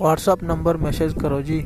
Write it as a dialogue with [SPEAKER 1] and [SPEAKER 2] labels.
[SPEAKER 1] WhatsApp number message करो जी।